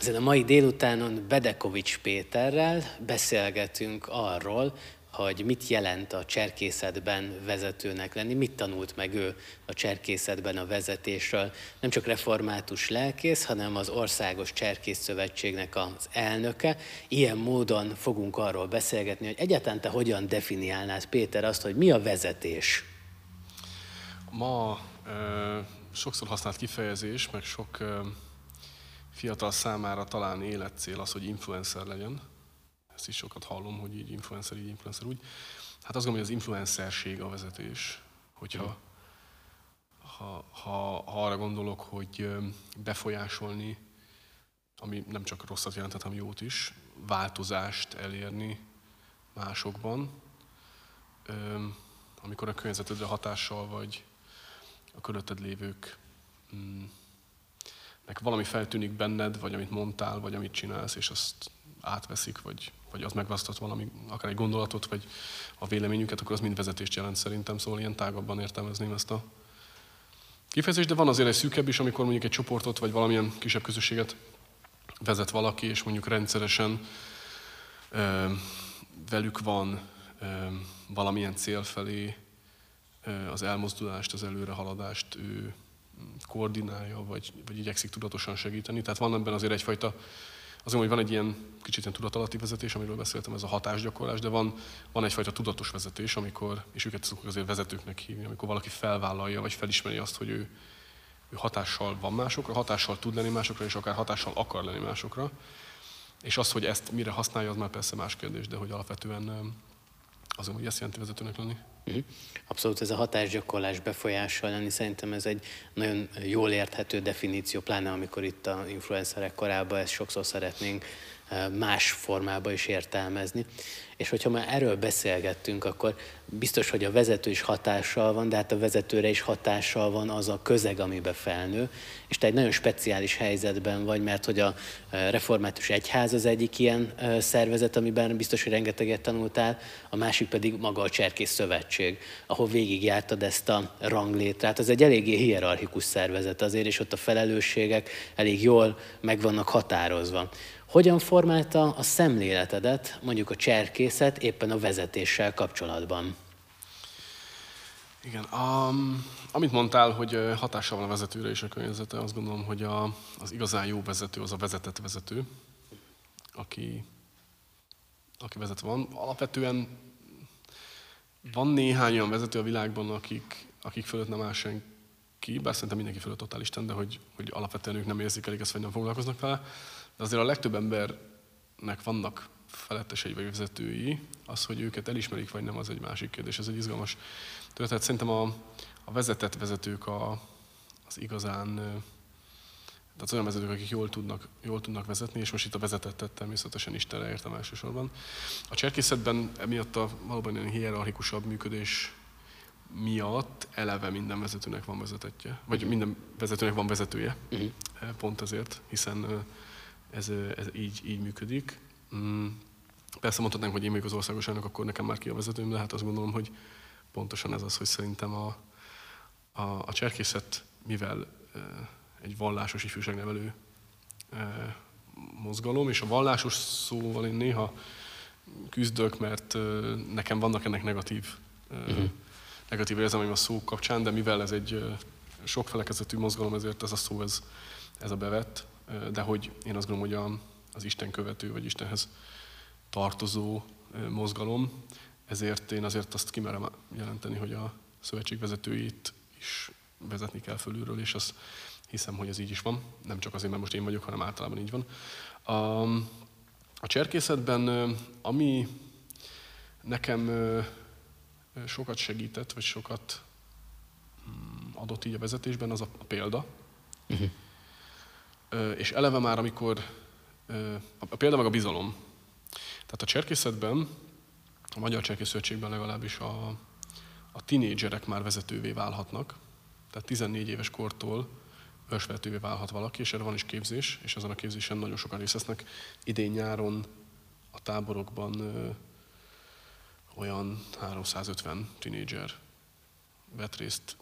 Ezen a mai délutánon Bedekovics Péterrel beszélgetünk arról, hogy mit jelent a cserkészetben vezetőnek lenni, mit tanult meg ő a cserkészetben a vezetésről. Nem csak református lelkész, hanem az Országos Cserkész Szövetségnek az elnöke. Ilyen módon fogunk arról beszélgetni, hogy egyáltalán te hogyan definiálnád, Péter, azt, hogy mi a vezetés? Ma ö, sokszor használt kifejezés, meg sok ö, fiatal számára talán életcél az, hogy influencer legyen ezt is sokat hallom, hogy így influencer, így influencer úgy. Hát azt gondolom, hogy az influencerség a vezetés, hogyha ha, ha, ha arra gondolok, hogy befolyásolni, ami nem csak rosszat jelenthet, hanem jót is, változást elérni másokban, amikor a környezetedre hatással vagy a körülötted lévők mm, nek valami feltűnik benned, vagy amit mondtál, vagy amit csinálsz, és azt átveszik, vagy vagy az megvasztott valami, akár egy gondolatot, vagy a véleményüket, akkor az mind vezetést jelent szerintem, szóval ilyen tágabban értelmezném ezt a kifejezést, de van azért egy szűkebb is, amikor mondjuk egy csoportot, vagy valamilyen kisebb közösséget vezet valaki, és mondjuk rendszeresen ö, velük van ö, valamilyen cél felé ö, az elmozdulást, az előrehaladást ő koordinálja, vagy, vagy igyekszik tudatosan segíteni. Tehát van ebben azért egyfajta azt hogy van egy ilyen kicsit ilyen tudatalatti vezetés, amiről beszéltem, ez a hatásgyakorlás, de van, van egyfajta tudatos vezetés, amikor, és őket szoktuk azért vezetőknek hívni, amikor valaki felvállalja, vagy felismeri azt, hogy ő, ő hatással van másokra, hatással tud lenni másokra, és akár hatással akar lenni másokra. És az, hogy ezt mire használja, az már persze más kérdés, de hogy alapvetően azon, hogy ezt jelenti vezetőnek lenni. Abszolút ez a hatásgyakorlás befolyással lenni, szerintem ez egy nagyon jól érthető definíció, pláne amikor itt a influencerek korában ezt sokszor szeretnénk más formába is értelmezni. És hogyha már erről beszélgettünk, akkor biztos, hogy a vezető is hatással van, de hát a vezetőre is hatással van az a közeg, amiben felnő. És te egy nagyon speciális helyzetben vagy, mert hogy a református egyház az egyik ilyen szervezet, amiben biztos, hogy rengeteget tanultál, a másik pedig maga a Cserkész Szövetség, ahol végigjártad ezt a ranglétrát. Az egy eléggé hierarchikus szervezet azért, és ott a felelősségek elég jól meg vannak határozva. Hogyan formálta a szemléletedet mondjuk a cserkészet éppen a vezetéssel kapcsolatban? Igen, um, amit mondtál, hogy hatással van a vezetőre és a környezete, azt gondolom, hogy a, az igazán jó vezető az a vezetett vezető, aki, aki vezet van. Alapvetően van néhány olyan vezető a világban, akik, akik fölött nem áll senki, bár szerintem mindenki fölött totál Isten, de hogy, hogy alapvetően ők nem érzékelik ezt, vagy nem foglalkoznak vele. De azért a legtöbb embernek vannak felettesei vagy vezetői, az, hogy őket elismerik vagy nem, az egy másik kérdés. Ez egy izgalmas történet. Szerintem a, a vezetett vezetők a, az igazán, tehát olyan vezetők, akik jól tudnak, jól tudnak vezetni, és most itt a vezetettet természetesen Istenre értem elsősorban. A cserkészetben emiatt a valóban ilyen hierarchikusabb működés miatt eleve minden vezetőnek van vezetetje, vagy minden vezetőnek van vezetője, uh-huh. pont ezért, hiszen ez, ez így, így működik. Mm. Persze mondhatnánk, hogy én még az országos elnök, akkor nekem már ki a vezetőm, de hát azt gondolom, hogy pontosan ez az, hogy szerintem a, a, a cserkészet, mivel egy vallásos ifjúságnevelő mozgalom, és a vallásos szóval én néha küzdök, mert nekem vannak ennek negatív, uh-huh. negatív érzelmeim a szó kapcsán, de mivel ez egy sok felekezetű mozgalom, ezért ez a szó, ez, ez a bevett, de hogy én azt gondolom, hogy az Isten követő, vagy Istenhez tartozó mozgalom, ezért én azért azt kimerem jelenteni, hogy a szövetség vezetőit is vezetni kell fölülről, és azt hiszem, hogy ez így is van. Nem csak azért, mert most én vagyok, hanem általában így van. A, a cserkészetben, ami nekem sokat segített, vagy sokat mm, adott így a vezetésben, az a példa. Uh-huh. És eleve már, amikor a példa meg a bizalom. Tehát a cserkészetben, a Magyar Cserkészszövetségben legalábbis a, a tinédzserek már vezetővé válhatnak. Tehát 14 éves kortól ősvezetővé válhat valaki, és erre van is képzés, és ezen a képzésen nagyon sokan részt vesznek. Idén-nyáron a táborokban ö, olyan 350 tinédzser vett részt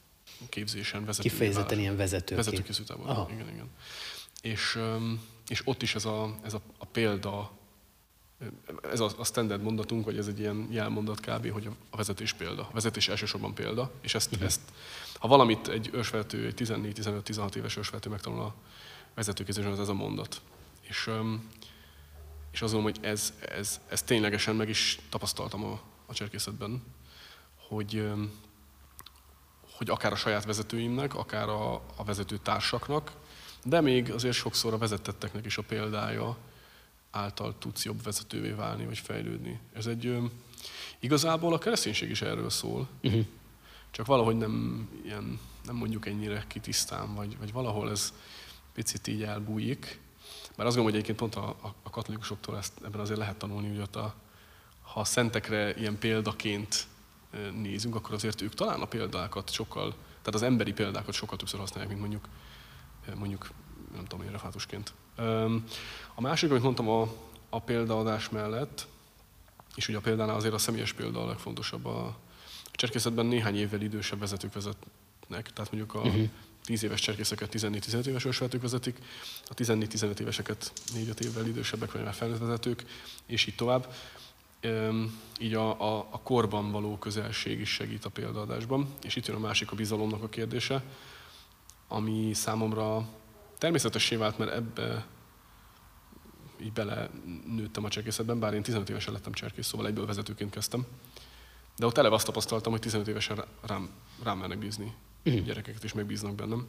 képzésen vezetővé Kifejezetten ilyen vezetőként. Vezetőkészítőtáborban, igen, igen. És, és ott is ez a, ez a, a példa, ez a, a standard mondatunk, vagy ez egy ilyen jelmondat kb., hogy a vezetés példa. A vezetés elsősorban példa, és ezt, uh-huh. ezt ha valamit egy ősvezető, egy 14-15-16 éves ősvezető megtanul a vezetőképzésen, az ez a mondat. És, és azt gondolom, hogy ez, ez, ez ténylegesen meg is tapasztaltam a, a cserkészetben, hogy, hogy akár a saját vezetőimnek, akár a, a vezető társaknak, de még azért sokszor a vezetetteknek is a példája által tudsz jobb vezetővé válni, vagy fejlődni. Ez egy, igazából a kereszténység is erről szól, uh-huh. csak valahogy nem, ilyen, nem mondjuk ennyire kitisztán, vagy, vagy valahol ez picit így elbújik. Mert azt gondolom, hogy egyébként pont a, a, a katolikusoktól ezt ebben azért lehet tanulni, hogy ott a, ha a szentekre ilyen példaként nézünk, akkor azért ők talán a példákat sokkal, tehát az emberi példákat sokkal többször használják, mint mondjuk, mondjuk nem tudom én, refátusként. A másik, amit mondtam a, a példaadás mellett, és ugye a példánál azért a személyes példa a legfontosabb. A cserkészetben néhány évvel idősebb vezetők vezetnek, tehát mondjuk a uh-huh. 10 éves cserkészeket 14-15 éves vezetők vezetik, a 14-15 éveseket 4-5 évvel idősebbek, vagy már felnőtt vezetők, és így tovább így a, a, a korban való közelség is segít a példaadásban. És itt jön a másik a bizalomnak a kérdése, ami számomra természetessé vált, mert ebbe így bele nőttem a cserkészetben, bár én 15 évesen lettem cserkész, szóval egyből vezetőként kezdtem. De ott eleve azt tapasztaltam, hogy 15 évesen rám, rám mernek bízni. Uh-huh. Gyerekeket is megbíznak bennem.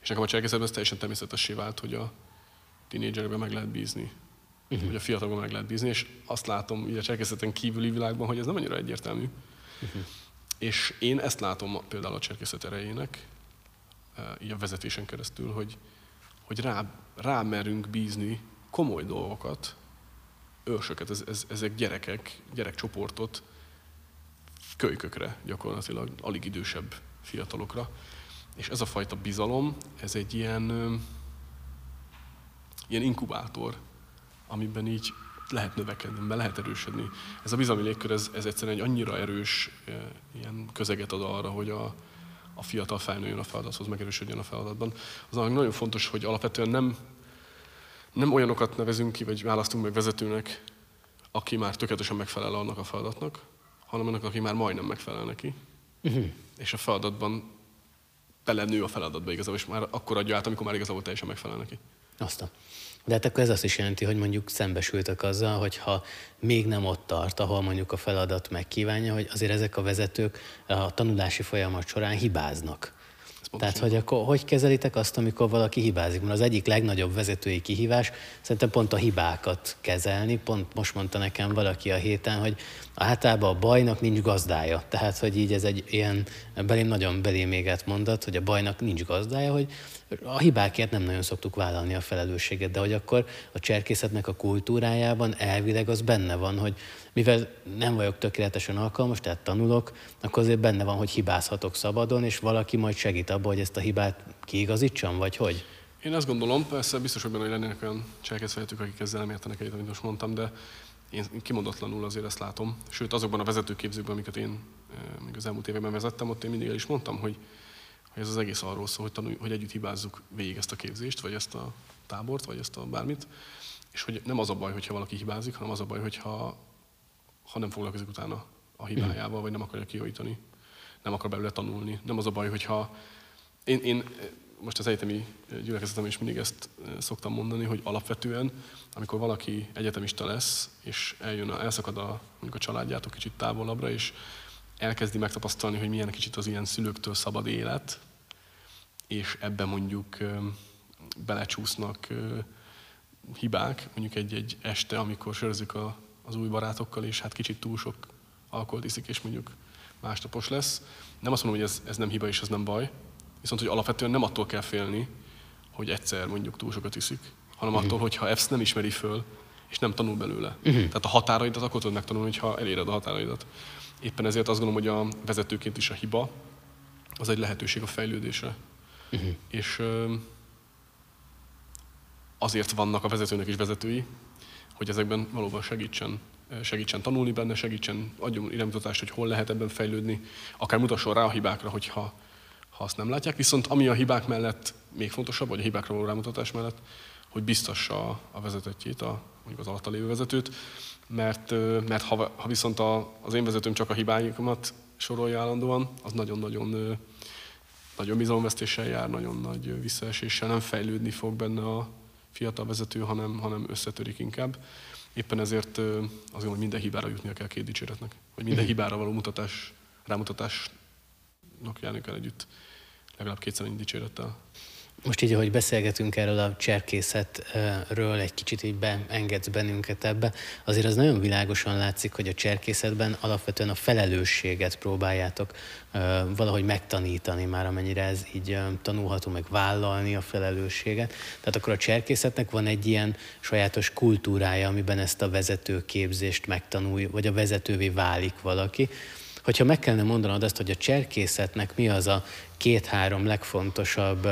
És nekem a cserkészetben ez teljesen természetessé vált, hogy a tínédzserekben meg lehet bízni uh-huh. hogy a fiatalokban meg lehet bízni, és azt látom így a cserkészeten kívüli világban, hogy ez nem annyira egyértelmű. Uh-huh. És én ezt látom például a cserkészet erejének, így a vezetésen keresztül, hogy, hogy rá, rá merünk bízni komoly dolgokat, ősöket, ez, ez, ezek gyerekek, gyerekcsoportot kölykökre gyakorlatilag, alig idősebb fiatalokra. És ez a fajta bizalom, ez egy ilyen, ilyen inkubátor, amiben így lehet növekedni, be lehet erősödni. Ez a bizalmi légkör, ez, ez egyszerűen egy annyira erős ilyen közeget ad arra, hogy a, a fiatal felnőjön a feladathoz, megerősödjön a feladatban. Az nagyon fontos, hogy alapvetően nem, nem olyanokat nevezünk ki, vagy választunk meg vezetőnek, aki már tökéletesen megfelel annak a feladatnak, hanem annak, aki már majdnem megfelel neki. Uh-huh. És a feladatban belenő a feladatba igazából, és már akkor adja át, amikor már igazából teljesen megfelel neki. Aztán. De hát akkor ez azt is jelenti, hogy mondjuk szembesültek azzal, hogy ha még nem ott tart, ahol mondjuk a feladat megkívánja, hogy azért ezek a vezetők a tanulási folyamat során hibáznak. Tehát, hogy akkor hogy kezelitek azt, amikor valaki hibázik? Mert az egyik legnagyobb vezetői kihívás szerintem pont a hibákat kezelni. Pont most mondta nekem valaki a héten, hogy általában a bajnak nincs gazdája. Tehát, hogy így ez egy ilyen belém nagyon belém éget mondat, hogy a bajnak nincs gazdája, hogy a hibákért nem nagyon szoktuk vállalni a felelősséget, de hogy akkor a cserkészetnek a kultúrájában elvileg az benne van, hogy mivel nem vagyok tökéletesen alkalmas, tehát tanulok, akkor azért benne van, hogy hibázhatok szabadon, és valaki majd segít abban, hogy ezt a hibát kiigazítsam, vagy hogy? Én azt gondolom, persze biztos, hogy benne, hogy lennének olyan cselekvészvezetők, akik ezzel nem értenek egyet, amit most mondtam, de én kimondatlanul azért ezt látom. Sőt, azokban a vezetőképzőkben, amiket én eh, még az elmúlt években vezettem, ott én mindig el is mondtam, hogy, hogy ez az egész arról szól, hogy, tanulj, hogy együtt hibázzuk végig ezt a képzést, vagy ezt a tábort, vagy ezt a bármit, és hogy nem az a baj, hogyha valaki hibázik, hanem az a baj, hogyha ha nem foglalkozik utána a hibájával, vagy nem akarja kijavítani, nem akar belőle tanulni. Nem az a baj, hogyha én, én most az egyetemi gyülekezetem is mindig ezt eh, szoktam mondani, hogy alapvetően, amikor valaki egyetemista lesz, és eljön, elszakad a, mondjuk a családjától kicsit távolabbra, és elkezdi megtapasztalni, hogy milyen kicsit az ilyen szülőktől szabad élet, és ebben mondjuk belecsúsznak hibák, mondjuk egy-egy este, amikor sörzik a az új barátokkal, és hát kicsit túl sok alkoholt iszik, és mondjuk másnapos lesz. Nem azt mondom, hogy ez, ez nem hiba és ez nem baj, viszont hogy alapvetően nem attól kell félni, hogy egyszer mondjuk túl sokat iszik, hanem uh-huh. attól, hogyha ezt nem ismeri föl, és nem tanul belőle. Uh-huh. Tehát a határaidat akkor tudod megtanulni, ha eléred a határaidat. Éppen ezért azt gondolom, hogy a vezetőként is a hiba, az egy lehetőség a fejlődésre. Uh-huh. És azért vannak a vezetőnek is vezetői, hogy ezekben valóban segítsen, segítsen tanulni benne, segítsen, adjon iránymutatást, hogy hol lehet ebben fejlődni, akár mutasson rá a hibákra, hogyha ha azt nem látják. Viszont ami a hibák mellett még fontosabb, vagy a hibákra való rámutatás mellett, hogy biztassa a vezetetjét, a, mondjuk az alatta lévő vezetőt, mert, mert ha, ha viszont a, az én vezetőm csak a hibáikat sorolja állandóan, az nagyon-nagyon nagyon bizalomvesztéssel jár, nagyon nagy visszaeséssel, nem fejlődni fog benne a fiatal vezető, hanem, hanem összetörik inkább. Éppen ezért azt hogy minden hibára jutnia kell két dicséretnek, vagy minden hibára való mutatás, rámutatásnak járni kell együtt legalább kétszer ennyi dicsérettel. Most így, ahogy beszélgetünk erről a cserkészetről, egy kicsit így beengedsz bennünket ebbe, azért az nagyon világosan látszik, hogy a cserkészetben alapvetően a felelősséget próbáljátok valahogy megtanítani már, amennyire ez így tanulható, meg vállalni a felelősséget. Tehát akkor a cserkészetnek van egy ilyen sajátos kultúrája, amiben ezt a vezetőképzést megtanulja, vagy a vezetővé válik valaki. Hogyha meg kellene mondanod azt, hogy a cserkészetnek mi az a két-három legfontosabb,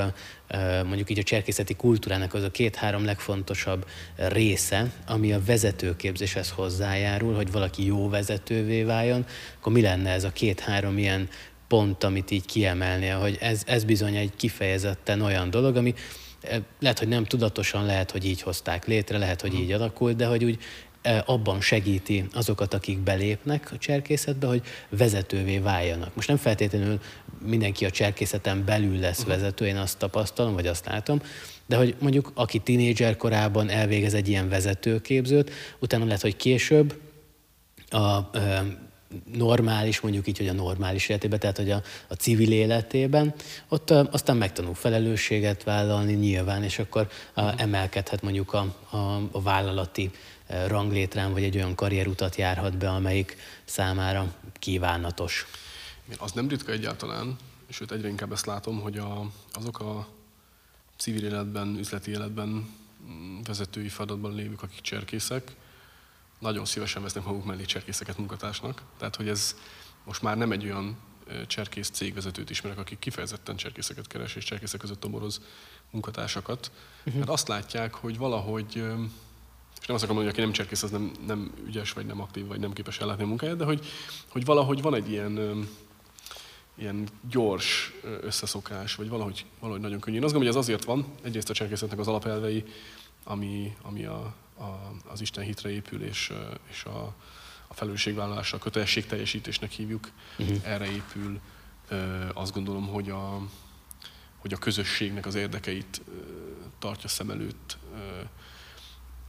mondjuk így a cserkészeti kultúrának az a két-három legfontosabb része, ami a vezetőképzéshez hozzájárul, hogy valaki jó vezetővé váljon, akkor mi lenne ez a két-három ilyen pont, amit így kiemelnél, hogy ez, ez bizony egy kifejezetten olyan dolog, ami lehet, hogy nem tudatosan, lehet, hogy így hozták létre, lehet, hogy így alakult, de hogy úgy abban segíti azokat, akik belépnek a cserkészetbe, hogy vezetővé váljanak. Most nem feltétlenül mindenki a cserkészeten belül lesz uh-huh. vezető, én azt tapasztalom, vagy azt látom, de hogy mondjuk aki tinédzser korában elvégez egy ilyen vezetőképzőt, utána lehet, hogy később a normális, mondjuk így, hogy a normális életében, tehát hogy a, a civil életében, ott a, aztán megtanul felelősséget vállalni nyilván, és akkor a, emelkedhet mondjuk a, a, a vállalati ranglétrán, vagy egy olyan karrierutat járhat be, amelyik számára kívánatos. Az nem ritka egyáltalán, sőt egyre inkább ezt látom, hogy a, azok a civil életben, üzleti életben mm, vezetői feladatban lévők, akik cserkészek, nagyon szívesen vesznek maguk mellé cserkészeket munkatársnak. Tehát, hogy ez most már nem egy olyan cserkész cégvezetőt ismerek, akik kifejezetten cserkészeket keres és cserkészek között tomoroz munkatársakat, uh-huh. mert azt látják, hogy valahogy és nem azt akarom mondani, hogy aki nem cserkész, az nem, nem ügyes, vagy nem aktív, vagy nem képes ellátni a munkáját, de hogy, hogy valahogy van egy ilyen, ilyen gyors összeszokás, vagy valahogy, valahogy nagyon könnyű. Én azt gondolom, hogy ez azért van, egyrészt a cserkészetnek az alapelvei, ami, ami a, a, az Isten hitre épül, és, és a, a felelősségvállalásra, a kötelességteljesítésnek hívjuk, uh-huh. erre épül. Azt gondolom, hogy a, hogy a közösségnek az érdekeit tartja szem előtt,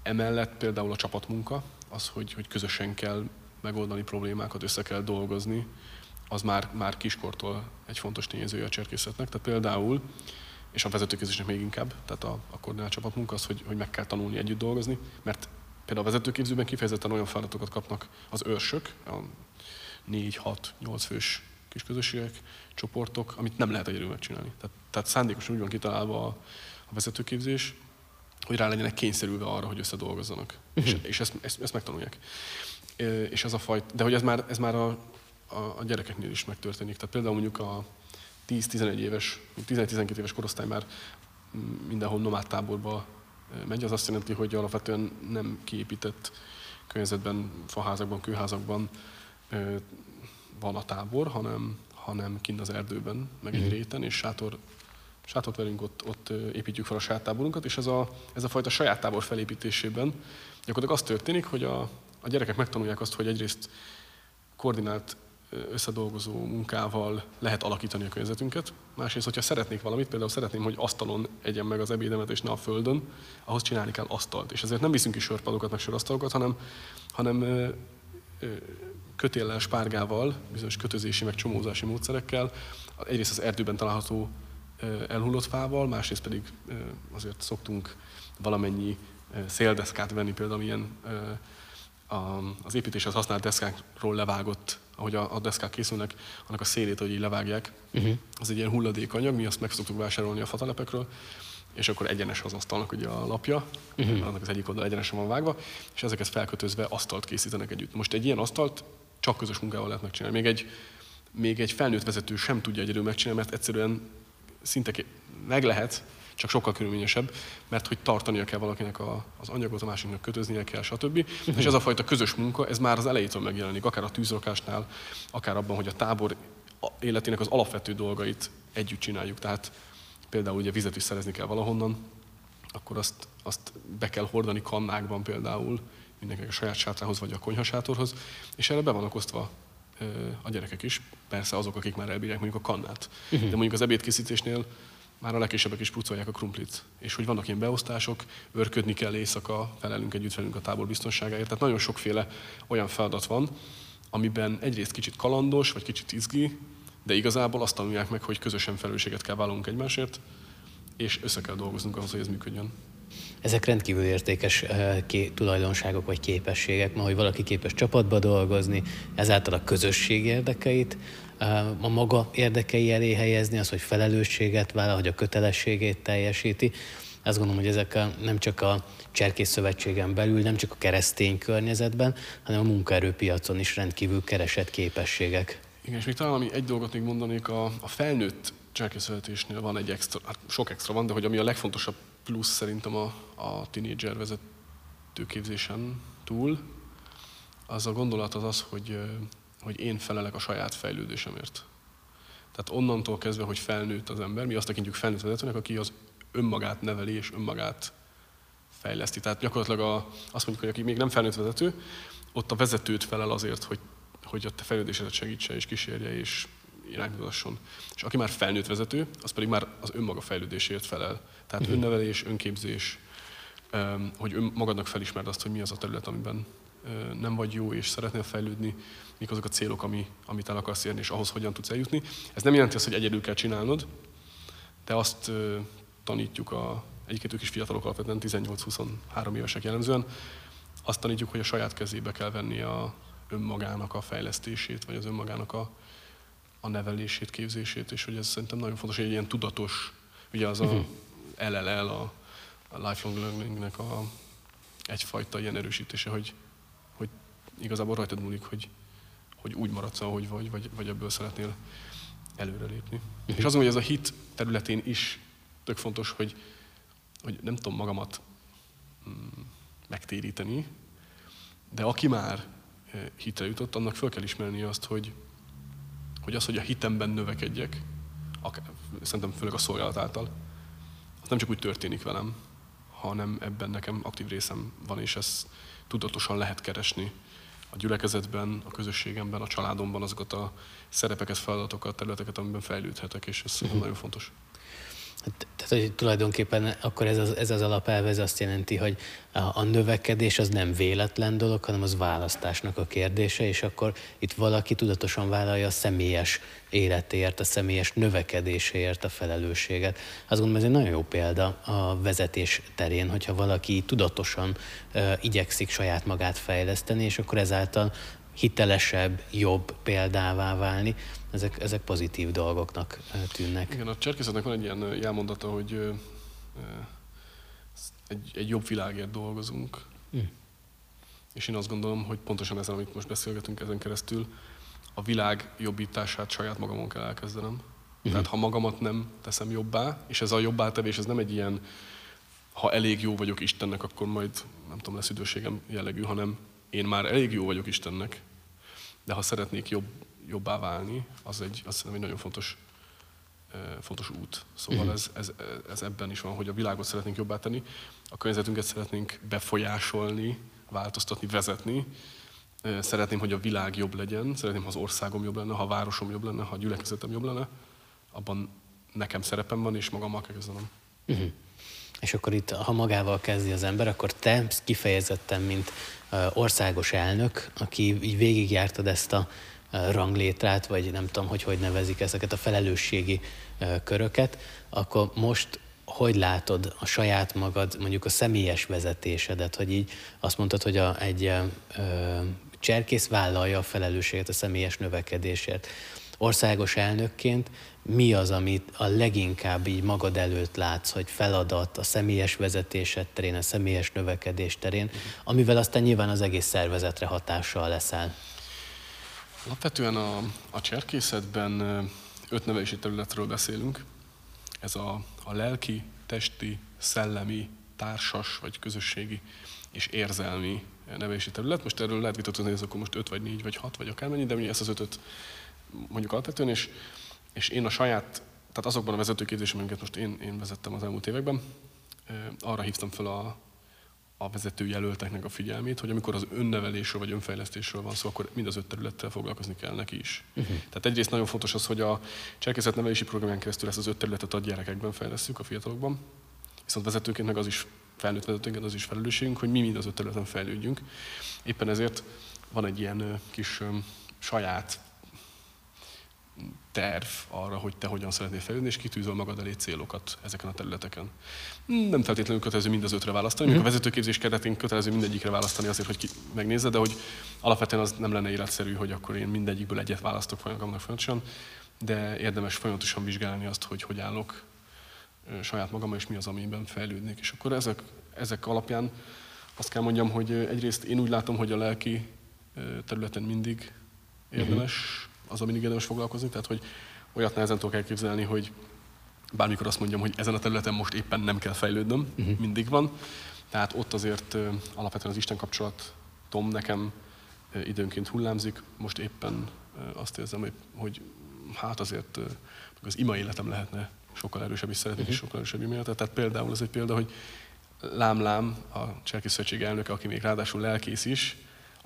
Emellett például a csapatmunka, az, hogy, hogy közösen kell megoldani problémákat, össze kell dolgozni, az már, már kiskortól egy fontos tényezője a cserkészetnek. Tehát például, és a vezetőképzésnek még inkább, tehát a, a koordinált csapatmunka az, hogy, hogy meg kell tanulni együtt dolgozni, mert például a vezetőképzőben kifejezetten olyan feladatokat kapnak az őrsök, a 4-6-8 fős kis közösségek, csoportok, amit nem lehet egyedül megcsinálni. Tehát, tehát szándékosan úgy van kitalálva a, a vezetőképzés, hogy rá legyenek kényszerülve arra, hogy összedolgozzanak. Uh-huh. És, és ezt, ezt, ezt megtanulják. És ez a fajt, de hogy ez már, ez már a, a, a gyerekeknél is megtörténik. Tehát például mondjuk a 10-11 éves, 11-12 éves korosztály már mindenhol nomád táborba megy, az azt jelenti, hogy alapvetően nem kiépített környezetben, faházakban, kőházakban van a tábor, hanem, hanem kint az erdőben, meg egy mhm. réten, és sátor sátort velünk, ott, ott építjük fel a saját és ez a, ez a fajta saját tábor felépítésében gyakorlatilag az történik, hogy a, a gyerekek megtanulják azt, hogy egyrészt koordinált összedolgozó munkával lehet alakítani a környezetünket. Másrészt, hogyha szeretnék valamit, például szeretném, hogy asztalon egyen meg az ebédemet, és ne a földön, ahhoz csinálni kell asztalt. És ezért nem viszünk ki sörpadokat, meg sörasztalokat, hanem, hanem kötéllel, spárgával, bizonyos kötözési, meg csomózási módszerekkel, egyrészt az erdőben található elhullott fával, másrészt pedig azért szoktunk valamennyi széldeszkát venni, például ilyen az építéshez használt deszkákról levágott, ahogy a, deszkák készülnek, annak a szélét, hogy így levágják. Uh-huh. Az egy ilyen hulladékanyag, mi azt meg szoktuk vásárolni a fatalepekről, és akkor egyenes az asztalnak ugye a lapja, uh-huh. annak az egyik oldal egyenesen van vágva, és ezeket felkötözve asztalt készítenek együtt. Most egy ilyen asztalt csak közös munkával lehet megcsinálni. Még egy, még egy felnőtt vezető sem tudja egyedül megcsinálni, mert egyszerűen szinte meg lehet, csak sokkal körülményesebb, mert hogy tartania kell valakinek a, az anyagot, a másiknak kötöznie kell, stb. És ez a fajta közös munka, ez már az elejétől megjelenik, akár a tűzrakásnál, akár abban, hogy a tábor életének az alapvető dolgait együtt csináljuk. Tehát például ugye vizet is szerezni kell valahonnan, akkor azt, azt be kell hordani kannákban például, mindenkinek a saját sátrához vagy a konyhasátorhoz, és erre be vannak osztva a gyerekek is, persze azok, akik már elbírják mondjuk a kannát. Uh-huh. De mondjuk az ebédkészítésnél már a legkisebbek is pucolják a krumplit. És hogy vannak ilyen beosztások, örködni kell éjszaka, felelünk együtt velünk a tábor biztonságáért. Tehát nagyon sokféle olyan feladat van, amiben egyrészt kicsit kalandos, vagy kicsit izgi, de igazából azt tanulják meg, hogy közösen felelősséget kell vállalnunk egymásért, és össze kell dolgoznunk ahhoz, hogy ez működjön. Ezek rendkívül értékes tulajdonságok vagy képességek, ma, hogy valaki képes csapatba dolgozni, ezáltal a közösség érdekeit, a maga érdekei elé helyezni, az, hogy felelősséget vállal, hogy a kötelességét teljesíti. Azt gondolom, hogy ezek a, nem csak a Cserkész Szövetségen belül, nem csak a keresztény környezetben, hanem a munkaerőpiacon is rendkívül keresett képességek. Igen, és még talán ami egy dolgot még mondanék, a, a felnőtt cselkészületésnél van egy extra, hát sok extra van, de hogy ami a legfontosabb plusz szerintem a, a tínédzser vezetőképzésen túl, az a gondolat az az, hogy, hogy én felelek a saját fejlődésemért. Tehát onnantól kezdve, hogy felnőtt az ember, mi azt tekintjük felnőtt vezetőnek, aki az önmagát neveli és önmagát fejleszti. Tehát gyakorlatilag a, azt mondjuk, hogy aki még nem felnőtt vezető, ott a vezetőt felel azért, hogy, hogy a te fejlődésedet segítse és kísérje és iránymutasson. És aki már felnőtt vezető, az pedig már az önmaga fejlődéséért felel. Tehát uh-huh. önnevelés, önképzés, hogy magadnak felismerd azt, hogy mi az a terület, amiben nem vagy jó, és szeretnél fejlődni, mik azok a célok, ami, amit el akarsz érni, és ahhoz hogyan tudsz eljutni. Ez nem jelenti azt, hogy egyedül kell csinálnod, de azt tanítjuk a, egyiket ők is fiatalok alapvetően, 18-23 évesek jellemzően, azt tanítjuk, hogy a saját kezébe kell venni a önmagának a fejlesztését, vagy az önmagának a, a nevelését, képzését, és hogy ez szerintem nagyon fontos, hogy egy ilyen tudatos, ugye az a uh-huh. Mhm. LLL, a, a lifelong learningnek a, egyfajta ilyen erősítése, hogy, hogy igazából rajtad múlik, hogy, hogy úgy maradsz, ahogy vagy, vagy, vagy ebből szeretnél előrelépni. Uh-huh. És azon, hogy ez a hit területén is tök fontos, hogy, hogy nem tudom magamat mm, megtéríteni, de aki már eh, hitre jutott, annak fel kell ismerni azt, hogy, hogy az, hogy a hitemben növekedjek, akár, szerintem főleg a szolgálat által, az nem csak úgy történik velem, hanem ebben nekem aktív részem van, és ezt tudatosan lehet keresni a gyülekezetben, a közösségemben, a családomban azokat a szerepeket, feladatokat, területeket, amiben fejlődhetek, és ez uh-huh. nagyon fontos. Tehát, hogy tulajdonképpen akkor ez az, ez az alapelve, ez azt jelenti, hogy a, a növekedés az nem véletlen dolog, hanem az választásnak a kérdése, és akkor itt valaki tudatosan vállalja a személyes életéért, a személyes növekedéséért a felelősséget. Azt gondolom, ez egy nagyon jó példa a vezetés terén, hogyha valaki tudatosan uh, igyekszik saját magát fejleszteni, és akkor ezáltal hitelesebb, jobb példává válni, ezek, ezek pozitív dolgoknak tűnnek. Igen, a cserkészetnek van egy ilyen jelmondata, hogy egy, egy jobb világért dolgozunk. Mm. És én azt gondolom, hogy pontosan ezen, amit most beszélgetünk ezen keresztül, a világ jobbítását saját magamon kell elkezdenem. Mm. Tehát ha magamat nem teszem jobbá, és ez a jobbá tevés, ez nem egy ilyen, ha elég jó vagyok Istennek, akkor majd nem tudom, lesz időségem jellegű, hanem én már elég jó vagyok Istennek, de ha szeretnék jobb, jobbá válni, az egy, azt hiszem egy nagyon fontos, fontos út. Szóval uh-huh. ez, ez, ez ebben is van, hogy a világot szeretnénk jobbá tenni, a környezetünket szeretnénk befolyásolni, változtatni, vezetni. Szeretném, hogy a világ jobb legyen, szeretném, ha az országom jobb lenne, ha a városom jobb lenne, ha a gyülekezetem jobb lenne. Abban nekem szerepem van, és magammal kell kezdenem. Uh-huh. És akkor itt, ha magával kezdi az ember, akkor te kifejezetten, mint országos elnök, aki így végigjártad ezt a ranglétrát, vagy nem tudom, hogy hogy nevezik ezeket a felelősségi köröket, akkor most hogy látod a saját magad, mondjuk a személyes vezetésedet, hogy így azt mondtad, hogy a, egy ö, cserkész vállalja a felelősséget a személyes növekedésért. Országos elnökként mi az, amit a leginkább így magad előtt látsz, hogy feladat a személyes vezetésed terén, a személyes növekedés terén, amivel aztán nyilván az egész szervezetre hatással leszel? Alapvetően a, a cserkészetben öt nevelési területről beszélünk. Ez a, a lelki, testi, szellemi, társas vagy közösségi és érzelmi nevelési terület. Most erről lehet vitatkozni, hogy ez akkor most öt vagy négy vagy hat vagy akármennyi, de mi ezt az ötöt mondjuk alapvetően, és és én a saját tehát azokban a vezetőképzésben, amiket most én, én vezettem az elmúlt években, arra hívtam fel a, a vezetőjelölteknek a figyelmét, hogy amikor az önnevelésről vagy önfejlesztésről van szó, akkor mind az öt területtel foglalkozni kell neki is. Uh-huh. Tehát egyrészt nagyon fontos az, hogy a nevelési programján keresztül ezt az öt területet a gyerekekben fejlesztjük, a fiatalokban, viszont vezetőként meg az is felnőtt vezetőként az is felelősségünk, hogy mi mind az öt területen fejlődjünk. Éppen ezért van egy ilyen kis saját terv arra, hogy te hogyan szeretnél fejlődni, és kitűzöl magad elé célokat ezeken a területeken. Nem feltétlenül kötelező mind az ötre választani, mm-hmm. a vezetőképzés keretén kötelező mindegyikre választani azért, hogy ki megnézze, de hogy alapvetően az nem lenne életszerű, hogy akkor én mindegyikből egyet választok folyamatosan, folyamatosan, de érdemes folyamatosan vizsgálni azt, hogy hogy állok saját magam, és mi az, amiben fejlődnék. És akkor ezek, ezek alapján azt kell mondjam, hogy egyrészt én úgy látom, hogy a lelki területen mindig érdemes uh-huh az, mindig érdemes foglalkozni, tehát hogy olyat nehezen tudok elképzelni, hogy bármikor azt mondjam, hogy ezen a területen most éppen nem kell fejlődnöm, uh-huh. mindig van. Tehát ott azért alapvetően az Isten kapcsolat Tom nekem időnként hullámzik. Most éppen azt érzem, hogy, hát azért az ima életem lehetne sokkal erősebb, és szeretnék uh-huh. sokkal erősebb ima. Tehát például ez egy példa, hogy Lám Lám, a Cserkész Szövetség elnöke, aki még ráadásul lelkész is,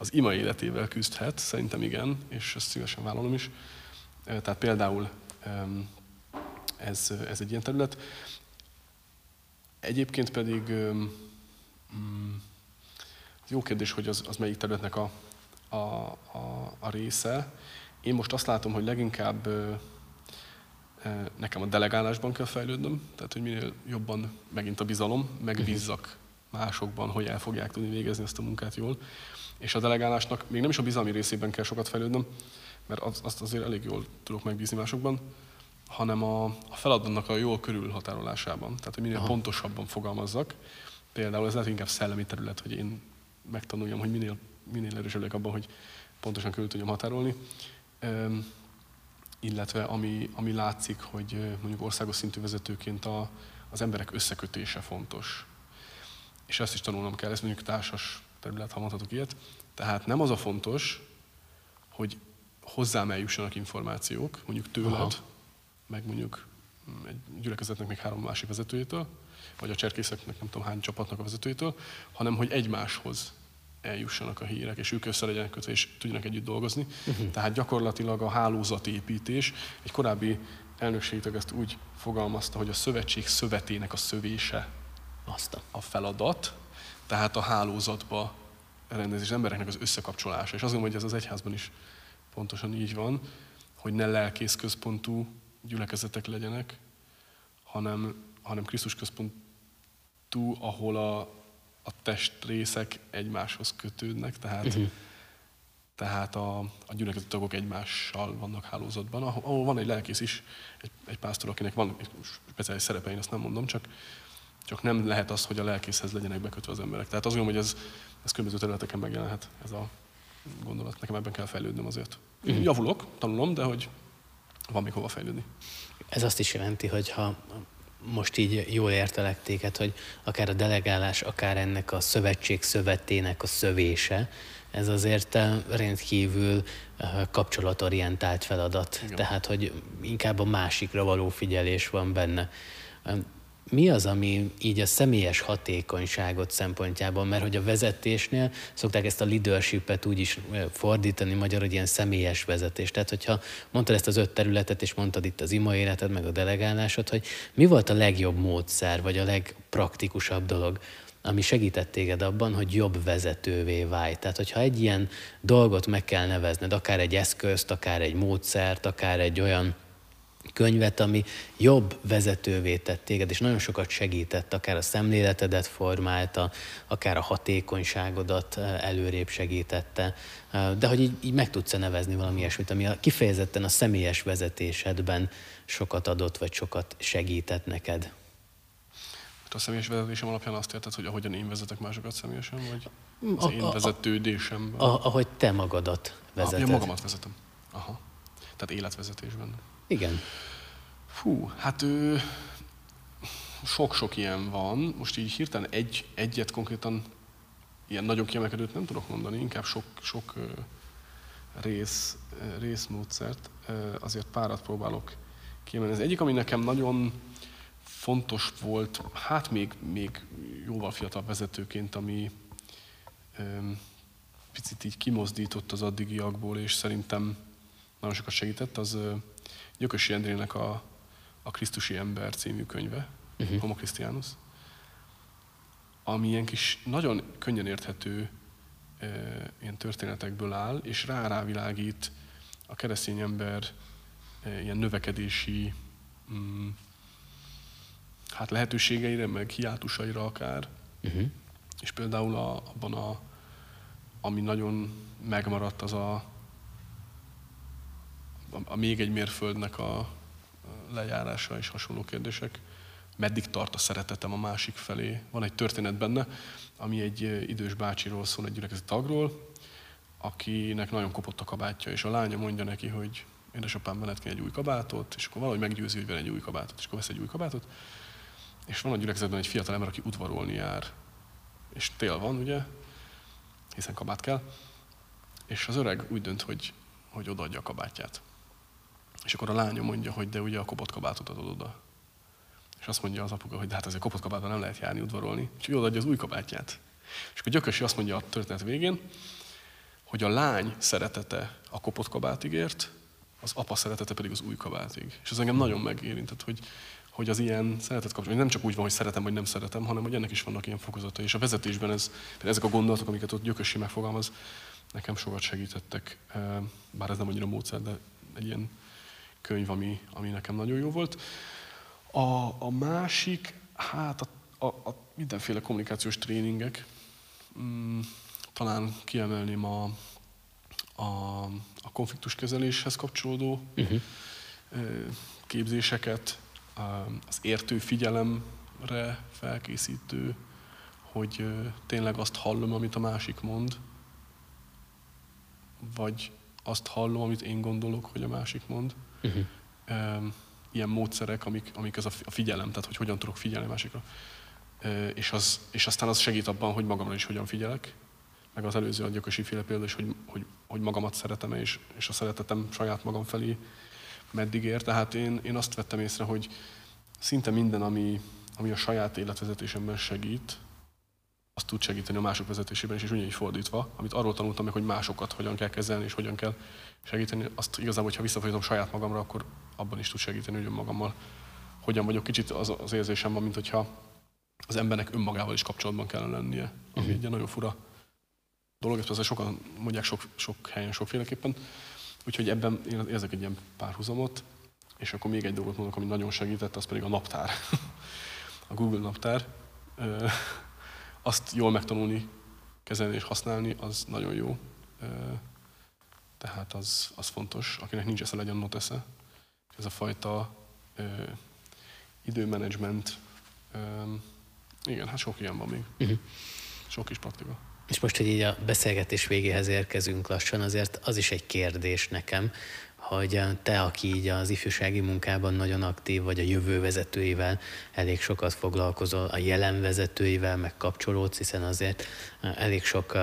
az ima életével küzdhet, szerintem igen, és ezt szívesen vállalom is. Tehát például ez, ez egy ilyen terület. Egyébként pedig mm, jó kérdés, hogy az, az melyik területnek a, a, a, a része. Én most azt látom, hogy leginkább nekem a delegálásban kell fejlődnöm, tehát hogy minél jobban megint a bizalom, megbízzak másokban, hogy el fogják tudni végezni ezt a munkát jól. És a delegálásnak még nem is a bizalmi részében kell sokat fejlődnöm, mert azt azért elég jól tudok megbízni másokban, hanem a, a feladatnak a jól körülhatárolásában. Tehát, hogy minél Aha. pontosabban fogalmazzak. Például ez lehet inkább szellemi terület, hogy én megtanuljam, hogy minél, minél erősebb abban, hogy pontosan körül tudjam határolni. Üm, illetve ami, ami látszik, hogy mondjuk országos szintű vezetőként a, az emberek összekötése fontos. És ezt is tanulnom kell, ez mondjuk társas terület, ha mondhatok ilyet. Tehát nem az a fontos, hogy hozzám eljussanak információk, mondjuk tőled, Aha. meg mondjuk egy gyülekezetnek még három másik vezetőjétől, vagy a cserkészeknek nem tudom hány csapatnak a vezetőjétől, hanem hogy egymáshoz eljussanak a hírek, és ők össze legyenek kötve, és tudjanak együtt dolgozni. Uh-huh. Tehát gyakorlatilag a hálózatépítés, egy korábbi elnökségtől ezt úgy fogalmazta, hogy a szövetség szövetének a szövése Azt a feladat, tehát a hálózatba rendezés, embereknek az összekapcsolása. És azt gondolom, hogy ez az egyházban is pontosan így van, hogy ne lelkész központú gyülekezetek legyenek, hanem, hanem Krisztus központú, ahol a, a testrészek egymáshoz kötődnek, tehát, uh-huh. tehát a, a gyülekezeti tagok egymással vannak hálózatban, ahol, ahol van egy lelkész is, egy, egy pásztor, akinek van egy speciális szerepe, én azt nem mondom, csak, csak nem lehet az, hogy a lelkészhez legyenek bekötve az emberek. Tehát azt gondolom, hogy ez, ez különböző területeken megjelenhet ez a gondolat. Nekem ebben kell fejlődnöm azért. Uh-huh. Javulok, tanulom, de hogy van még hova fejlődni. Ez azt is jelenti, hogy ha most így jól értelek téged, hogy akár a delegálás, akár ennek a szövetség szövetének a szövése, ez azért eh, rendkívül eh, kapcsolatorientált feladat. Igen. Tehát, hogy inkább a másikra való figyelés van benne mi az, ami így a személyes hatékonyságot szempontjában, mert hogy a vezetésnél szokták ezt a leadership-et úgy is fordítani magyar, hogy ilyen személyes vezetés. Tehát, hogyha mondtad ezt az öt területet, és mondtad itt az ima életed, meg a delegálásod, hogy mi volt a legjobb módszer, vagy a legpraktikusabb dolog, ami segített téged abban, hogy jobb vezetővé válj. Tehát, hogyha egy ilyen dolgot meg kell nevezned, akár egy eszközt, akár egy módszert, akár egy olyan könyvet, ami jobb vezetővé tett téged, és nagyon sokat segített, akár a szemléletedet formálta, akár a hatékonyságodat eh, előrébb segítette, eh, de hogy így, így meg tudsz nevezni valami ilyesmit, ami a, kifejezetten a személyes vezetésedben sokat adott, vagy sokat segített neked. A személyes vezetésem alapján azt érted, hogy ahogyan én vezetek másokat személyesen, vagy az a, én vezetődésemben? A, a, ahogy te magadat vezeted. Ah, ja, magamat vezetem. Aha. Tehát életvezetésben. Igen. Fú, hát ő, sok-sok ilyen van. Most így hirtelen egy, egyet konkrétan ilyen nagyon kiemelkedőt nem tudok mondani, inkább sok, sok rész, részmódszert. Azért párat próbálok kiemelni. Az egyik, ami nekem nagyon fontos volt, hát még, még jóval fiatal vezetőként, ami picit így kimozdított az addigiakból, és szerintem nagyon sokat segített, az Gyökösi Endrének a, a Krisztusi Ember című könyve, uh-huh. Homo Christianus, ami ilyen kis, nagyon könnyen érthető e, ilyen történetekből áll, és rá rávilágít a keresztény ember e, ilyen növekedési mm, hát lehetőségeire, meg hiátusaira akár. Uh-huh. És például a, abban a, ami nagyon megmaradt, az a, a, még egy mérföldnek a lejárása és hasonló kérdések. Meddig tart a szeretetem a másik felé? Van egy történet benne, ami egy idős bácsiról szól, egy gyülekezeti tagról, akinek nagyon kopott a kabátja, és a lánya mondja neki, hogy édesapám veled egy új kabátot, és akkor valahogy meggyőzi, hogy egy új kabátot, és akkor vesz egy új kabátot, és van a gyülekezetben egy fiatal ember, aki udvarolni jár. És tél van, ugye, hiszen kabát kell. És az öreg úgy dönt, hogy, hogy odaadja a kabátját. És akkor a lánya mondja, hogy de ugye a kopott kabátot adod oda. És azt mondja az apuka, hogy de hát ezért kopott kabátban nem lehet járni, udvarolni. És ő odaadja az új kabátját. És akkor Gyökösi azt mondja a történet végén, hogy a lány szeretete a kopott kabátigért, az apa szeretete pedig az új kabátig. És ez engem nagyon megérintett, hogy, hogy az ilyen szeretet kapcsolat, nem csak úgy van, hogy szeretem vagy nem szeretem, hanem hogy ennek is vannak ilyen fokozatai. És a vezetésben ez, ezek a gondolatok, amiket ott Gyökösi megfogalmaz, nekem sokat segítettek, bár ez nem annyira módszer, de egy ilyen könyv, ami, ami nekem nagyon jó volt. A, a másik, hát a, a, a mindenféle kommunikációs tréningek, mm, talán kiemelném a, a, a konfliktuskezeléshez kapcsolódó uh-huh. képzéseket, az értő figyelemre felkészítő, hogy tényleg azt hallom, amit a másik mond, vagy azt hallom, amit én gondolok, hogy a másik mond. Uh-huh. Ilyen módszerek, amik, amik ez a figyelem, tehát hogy hogyan tudok figyelni másikra. És, az, és aztán az segít abban, hogy magamra is hogyan figyelek, meg az előző a gyökösi féle példa is, hogy, hogy, hogy magamat szeretem és, és a szeretetem saját magam felé meddig ér. Tehát én, én azt vettem észre, hogy szinte minden, ami, ami a saját életvezetésemben segít, azt tud segíteni a mások vezetésében is, és ugyanígy fordítva, amit arról tanultam meg, hogy másokat hogyan kell kezelni, és hogyan kell segíteni, azt igazából, hogyha visszafordítom saját magamra, akkor abban is tud segíteni, hogy önmagammal hogyan vagyok. Kicsit az, az érzésem van, mint hogyha az embernek önmagával is kapcsolatban kellene lennie, ami uh-huh. egy nagyon fura dolog, ezt persze sokan mondják sok, sok helyen sokféleképpen, úgyhogy ebben én érzek egy ilyen párhuzamot, és akkor még egy dolgot mondok, ami nagyon segített, az pedig a naptár. a Google naptár. Azt jól megtanulni, kezelni és használni, az nagyon jó. Tehát az, az fontos. Akinek nincs esze, legyen notesze. Ez a fajta időmenedzsment, igen, hát sok ilyen van még. Uh-huh. Sok is praktika. És most, hogy így a beszélgetés végéhez érkezünk lassan, azért az is egy kérdés nekem, hogy te, aki így az ifjúsági munkában nagyon aktív, vagy a jövő vezetőivel elég sokat foglalkozol, a jelen vezetőivel meg kapcsolódsz, hiszen azért elég sok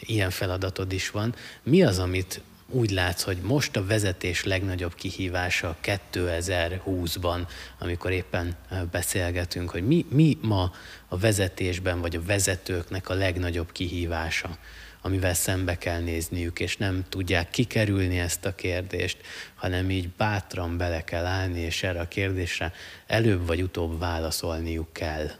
ilyen feladatod is van. Mi az, amit úgy látsz, hogy most a vezetés legnagyobb kihívása 2020-ban, amikor éppen beszélgetünk, hogy mi, mi ma a vezetésben, vagy a vezetőknek a legnagyobb kihívása, amivel szembe kell nézniük, és nem tudják kikerülni ezt a kérdést, hanem így bátran bele kell állni, és erre a kérdésre előbb vagy utóbb válaszolniuk kell.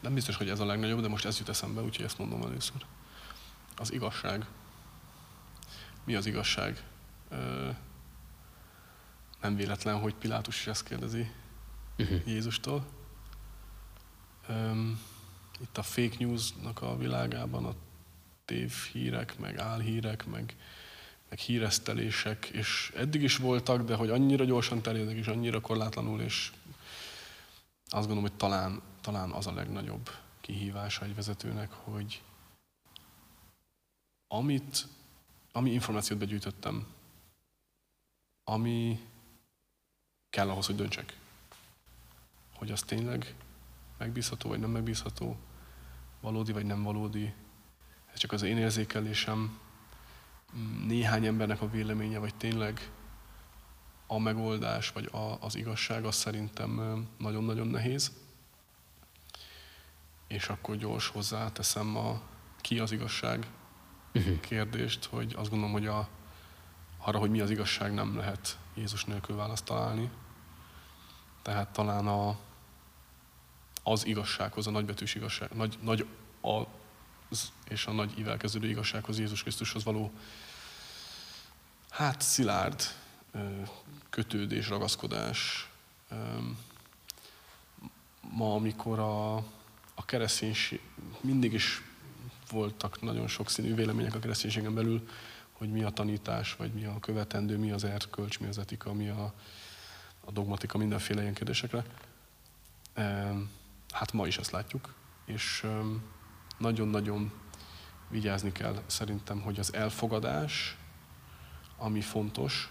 nem biztos, hogy ez a legnagyobb, de most ez jut eszembe, úgyhogy ezt mondom először. Az igazság. Mi az igazság? Nem véletlen, hogy Pilátus is ezt kérdezi uh-huh. Jézustól. Itt a fake newsnak a világában a tévhírek, meg álhírek, meg, meg híresztelések, és eddig is voltak, de hogy annyira gyorsan terjednek, és annyira korlátlanul, és azt gondolom, hogy talán talán az a legnagyobb kihívása egy vezetőnek, hogy amit, ami információt begyűjtöttem, ami kell ahhoz, hogy döntsek, hogy az tényleg megbízható vagy nem megbízható, valódi vagy nem valódi, ez csak az én érzékelésem, néhány embernek a véleménye, vagy tényleg a megoldás, vagy a, az igazság, az szerintem nagyon-nagyon nehéz. És akkor gyors hozzáteszem a ki az igazság uh-huh. kérdést, hogy azt gondolom, hogy a, arra, hogy mi az igazság, nem lehet Jézus nélkül választ találni. Tehát talán a, az igazsághoz, a nagybetűs igazság, nagy, nagy az és a nagy ívelkeződő igazsághoz, Jézus Krisztushoz való hát szilárd kötődés, ragaszkodás. Ma, amikor a, a kereszténység, mindig is voltak nagyon sokszínű vélemények a kereszténységen belül, hogy mi a tanítás, vagy mi a követendő, mi az erkölcs, mi az etika, mi a, a dogmatika, mindenféle ilyen kérdésekre. Hát ma is ezt látjuk, és nagyon-nagyon vigyázni kell szerintem, hogy az elfogadás, ami fontos,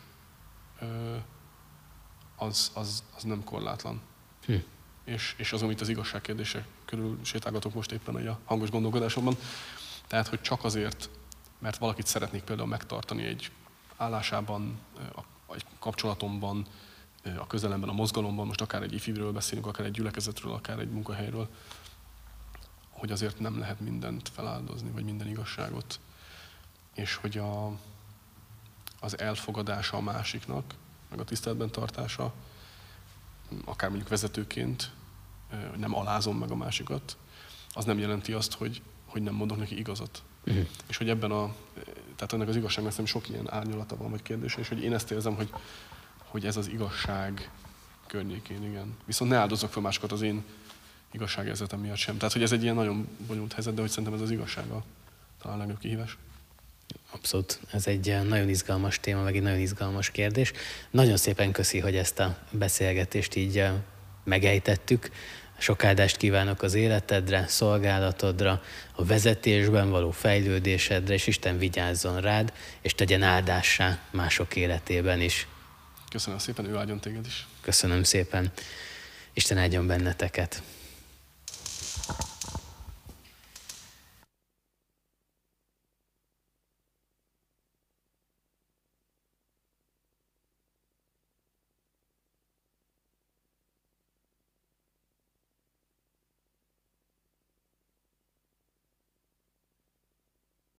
az, az, az nem korlátlan. Hm. És, és az, amit az igazság kérdése körül sétálgatok most éppen a hangos gondolkodásomban, tehát, hogy csak azért, mert valakit szeretnék például megtartani egy állásában, egy kapcsolatomban, a közelemben, a mozgalomban, most akár egy ifivről beszélünk, akár egy gyülekezetről, akár egy munkahelyről, hogy azért nem lehet mindent feláldozni, vagy minden igazságot, és hogy a, az elfogadása a másiknak, meg a tiszteletben tartása, akár mondjuk vezetőként, hogy nem alázom meg a másikat, az nem jelenti azt, hogy, hogy nem mondok neki igazat. Uh-huh. És hogy ebben a, tehát ennek az igazságnak nem sok ilyen árnyalata van, vagy kérdés, és hogy én ezt érzem, hogy, hogy ez az igazság környékén, igen. Viszont ne áldozok fel másokat az én igazságérzetem miatt sem. Tehát, hogy ez egy ilyen nagyon bonyolult helyzet, de hogy szerintem ez az igazsága talán a legjobb kihívás. Abszolút, ez egy eh, nagyon izgalmas téma, meg egy nagyon izgalmas kérdés. Nagyon szépen köszi, hogy ezt a beszélgetést így eh, megejtettük. Sok áldást kívánok az életedre, szolgálatodra, a vezetésben való fejlődésedre, és Isten vigyázzon rád, és tegyen áldássá mások életében is. Köszönöm szépen, ő áldjon téged is. Köszönöm szépen. Isten áldjon benneteket.